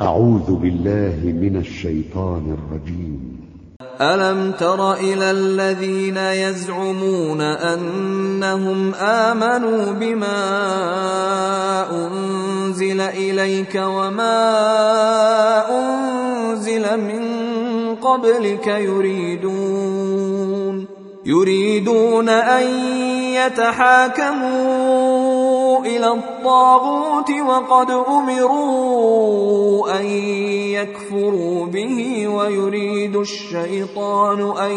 أعوذ بالله من الشيطان الرجيم. ألم تر إلى الذين يزعمون أنهم آمنوا بما أنزل إليك وما أنزل من قبلك يريدون يريدون أن يتحاكموا إلى الطاغوت وقد أمروا أن يكفروا به ويريد الشيطان أن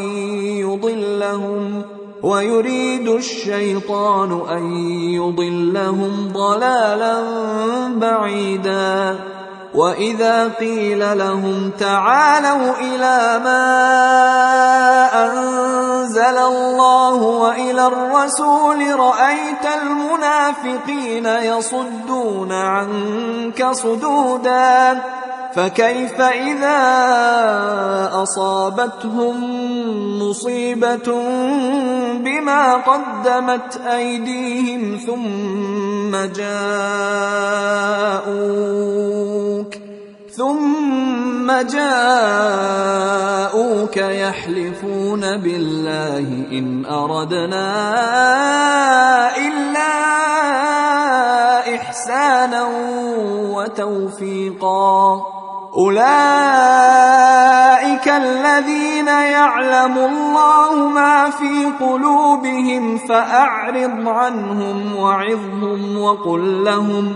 يضلهم ويريد الشيطان أن يضلهم ضلالا بعيدا. وإذا قيل لهم تعالوا إلى ما الرسول رأيت المنافقين يصدون عنك صدودا فكيف إذا أصابتهم مصيبة بما قدمت أيديهم ثم جاءوك ثم جاءوك يحلفون بالله إن أردنا إلا إحسانا وتوفيقا. أولئك الذين يعلم الله ما في قلوبهم فأعرض عنهم وعظهم وقل لهم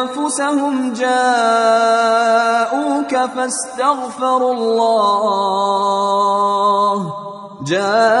أنفسهم جاءوك فاستغفروا الله. جاءوك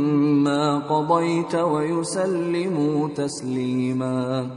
قضيت ويسلموا تسليما.